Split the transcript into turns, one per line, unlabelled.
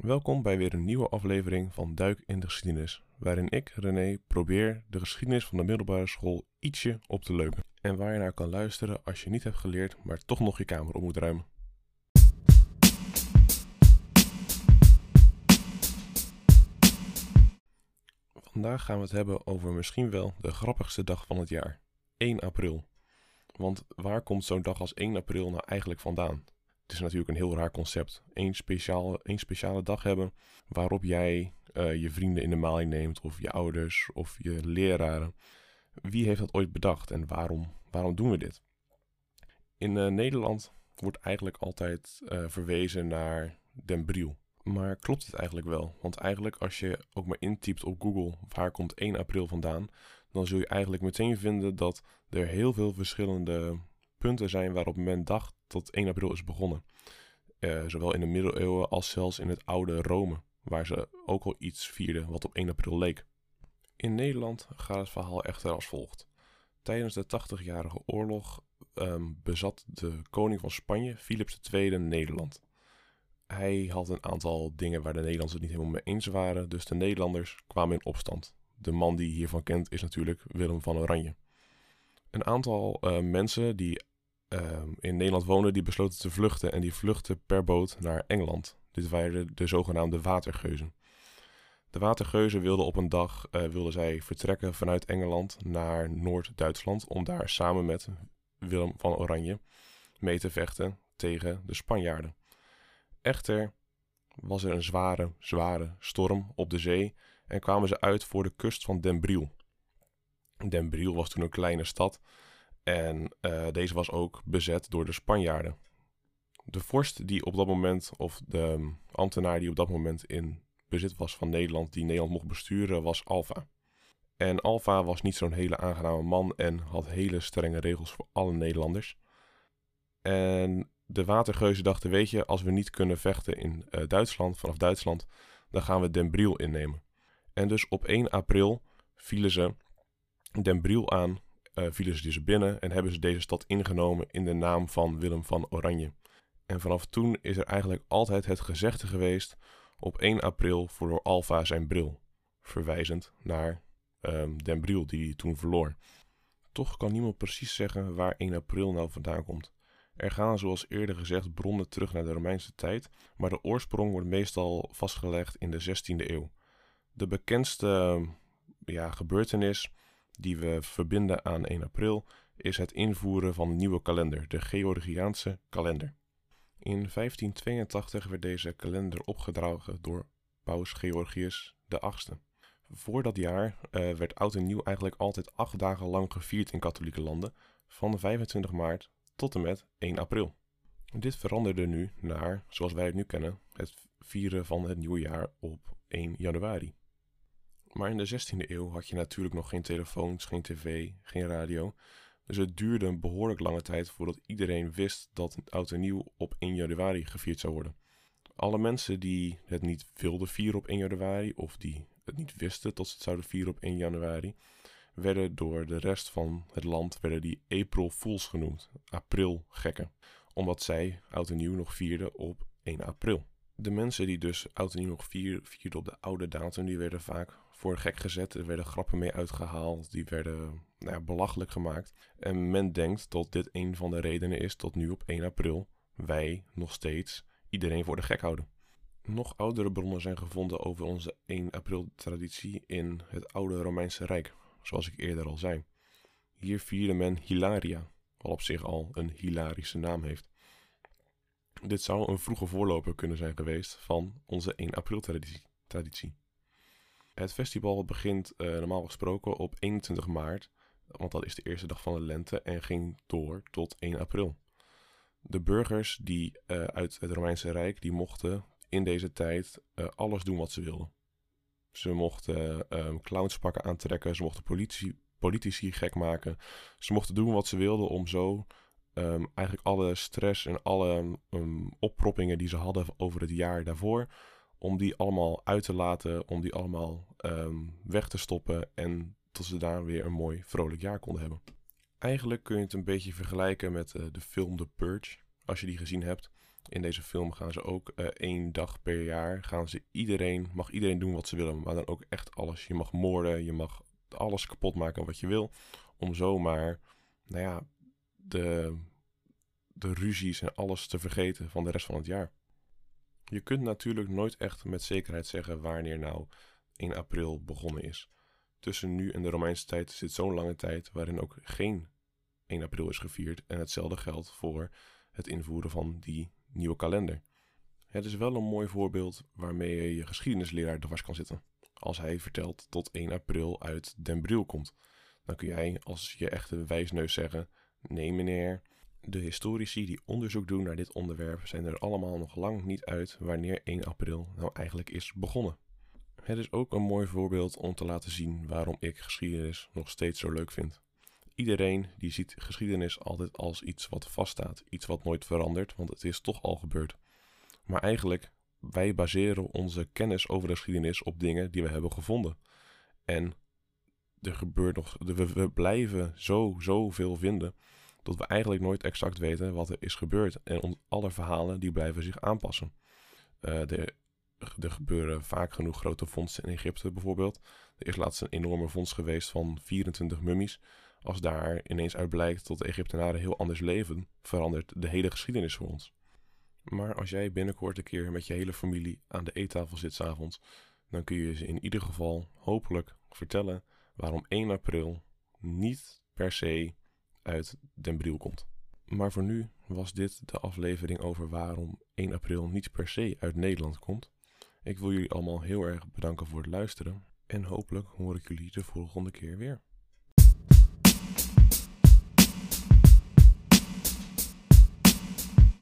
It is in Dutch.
Welkom bij weer een nieuwe aflevering van Duik in de Geschiedenis, waarin ik, René, probeer de geschiedenis van de middelbare school ietsje op te leuken. En waar je naar kan luisteren als je niet hebt geleerd, maar toch nog je kamer op moet ruimen. Vandaag gaan we het hebben over misschien wel de grappigste dag van het jaar, 1 april. Want waar komt zo'n dag als 1 april nou eigenlijk vandaan? Het is natuurlijk een heel raar concept. Eén speciale, één speciale dag hebben waarop jij eh, je vrienden in de maling neemt, of je ouders, of je leraren. Wie heeft dat ooit bedacht en waarom, waarom doen we dit? In uh, Nederland wordt eigenlijk altijd uh, verwezen naar Den Briel. Maar klopt het eigenlijk wel? Want eigenlijk als je ook maar intypt op Google waar komt 1 april vandaan, dan zul je eigenlijk meteen vinden dat er heel veel verschillende punten zijn waarop men dacht dat 1 april is begonnen. Uh, zowel in de middeleeuwen als zelfs in het oude Rome, waar ze ook al iets vierden wat op 1 april leek. In Nederland gaat het verhaal echter als volgt. Tijdens de 80-jarige oorlog um, bezat de koning van Spanje, Philips II, Nederland. Hij had een aantal dingen waar de Nederlanders het niet helemaal mee eens waren, dus de Nederlanders kwamen in opstand. De man die hiervan kent is natuurlijk Willem van Oranje. Een aantal uh, mensen die uh, in Nederland woonden, die besloten te vluchten en die vluchtten per boot naar Engeland. Dit waren de zogenaamde watergeuzen. De watergeuzen wilden op een dag uh, wilden zij vertrekken vanuit Engeland naar Noord-Duitsland om daar samen met Willem van Oranje mee te vechten tegen de Spanjaarden. Echter was er een zware, zware storm op de zee en kwamen ze uit voor de kust van Den Briel. Den Briel was toen een kleine stad en uh, deze was ook bezet door de Spanjaarden. De vorst die op dat moment, of de ambtenaar die op dat moment in bezit was van Nederland, die Nederland mocht besturen, was Alva. En Alva was niet zo'n hele aangename man en had hele strenge regels voor alle Nederlanders. En de watergeuzen dachten, weet je, als we niet kunnen vechten in uh, Duitsland, vanaf Duitsland, dan gaan we Den Briel innemen. En dus op 1 april vielen ze Den Briel aan vielen ze dus binnen en hebben ze deze stad ingenomen in de naam van Willem van Oranje. En vanaf toen is er eigenlijk altijd het gezegde geweest op 1 april verloor Alfa zijn bril, verwijzend naar um, Den Briel die hij toen verloor. Toch kan niemand precies zeggen waar 1 april nou vandaan komt. Er gaan zoals eerder gezegd bronnen terug naar de Romeinse tijd, maar de oorsprong wordt meestal vastgelegd in de 16e eeuw. De bekendste ja, gebeurtenis die we verbinden aan 1 april is het invoeren van een nieuwe kalender, de Georgiaanse kalender. In 1582 werd deze kalender opgedragen door paus Georgius VIII. Voor dat jaar uh, werd oud en nieuw eigenlijk altijd acht dagen lang gevierd in katholieke landen, van 25 maart tot en met 1 april. Dit veranderde nu naar, zoals wij het nu kennen, het vieren van het nieuwe jaar op 1 januari. Maar in de 16e eeuw had je natuurlijk nog geen telefoons, geen tv, geen radio. Dus het duurde een behoorlijk lange tijd voordat iedereen wist dat oud en nieuw op 1 januari gevierd zou worden. Alle mensen die het niet wilden vieren op 1 januari, of die het niet wisten tot ze het zouden vieren op 1 januari, werden door de rest van het land werden die April Fools genoemd, april gekken, omdat zij oud en nieuw nog vierden op 1 april. De mensen die dus oud en nieuw nog vierden op de oude datum, die werden vaak voor gek gezet. Er werden grappen mee uitgehaald, die werden nou ja, belachelijk gemaakt. En men denkt dat dit een van de redenen is tot nu op 1 april wij nog steeds iedereen voor de gek houden. Nog oudere bronnen zijn gevonden over onze 1 april traditie in het oude Romeinse Rijk, zoals ik eerder al zei. Hier vierde men Hilaria, wat op zich al een hilarische naam heeft. Dit zou een vroege voorloper kunnen zijn geweest van onze 1 april traditie. Het festival begint uh, normaal gesproken op 21 maart, want dat is de eerste dag van de lente en ging door tot 1 april. De burgers die uh, uit het Romeinse Rijk, die mochten in deze tijd uh, alles doen wat ze wilden. Ze mochten um, clownspakken aantrekken, ze mochten politici gek maken. Ze mochten doen wat ze wilden om zo um, eigenlijk alle stress en alle um, opproppingen die ze hadden over het jaar daarvoor om die allemaal uit te laten, om die allemaal um, weg te stoppen en tot ze daar weer een mooi vrolijk jaar konden hebben. Eigenlijk kun je het een beetje vergelijken met uh, de film The Purge, als je die gezien hebt. In deze film gaan ze ook uh, één dag per jaar, gaan ze iedereen, mag iedereen doen wat ze willen, maar dan ook echt alles. Je mag moorden, je mag alles kapot maken wat je wil, om zomaar, nou ja, de, de ruzies en alles te vergeten van de rest van het jaar. Je kunt natuurlijk nooit echt met zekerheid zeggen wanneer nou 1 april begonnen is. Tussen nu en de Romeinse tijd zit zo'n lange tijd waarin ook geen 1 april is gevierd. En hetzelfde geldt voor het invoeren van die nieuwe kalender. Het is wel een mooi voorbeeld waarmee je je geschiedenisleraar dwars kan zitten. Als hij vertelt tot 1 april uit Den Briel komt, dan kun jij als je echte wijsneus zeggen: Nee, meneer, de historici die onderzoek doen naar dit onderwerp zijn er allemaal nog lang niet uit wanneer 1 april nou eigenlijk is begonnen. Het is ook een mooi voorbeeld om te laten zien waarom ik geschiedenis nog steeds zo leuk vind. Iedereen die ziet geschiedenis altijd als iets wat vaststaat, iets wat nooit verandert, want het is toch al gebeurd. Maar eigenlijk, wij baseren onze kennis over de geschiedenis op dingen die we hebben gevonden. En er gebeurt nog, we, we blijven zo, zoveel vinden, dat we eigenlijk nooit exact weten wat er is gebeurd. En alle verhalen die blijven zich aanpassen. Er gebeuren vaak genoeg grote vondsten in Egypte bijvoorbeeld. Er is laatst een enorme vondst geweest van 24 mummies. Als daar ineens uit blijkt dat de Egyptenaren heel anders leven, verandert de hele geschiedenis voor ons. Maar als jij binnenkort een keer met je hele familie aan de eettafel zit s'avonds, dan kun je ze in ieder geval hopelijk vertellen waarom 1 april niet per se uit Den Briel komt. Maar voor nu was dit de aflevering over waarom 1 april niet per se uit Nederland komt. Ik wil jullie allemaal heel erg bedanken voor het luisteren en hopelijk hoor ik jullie de volgende keer weer.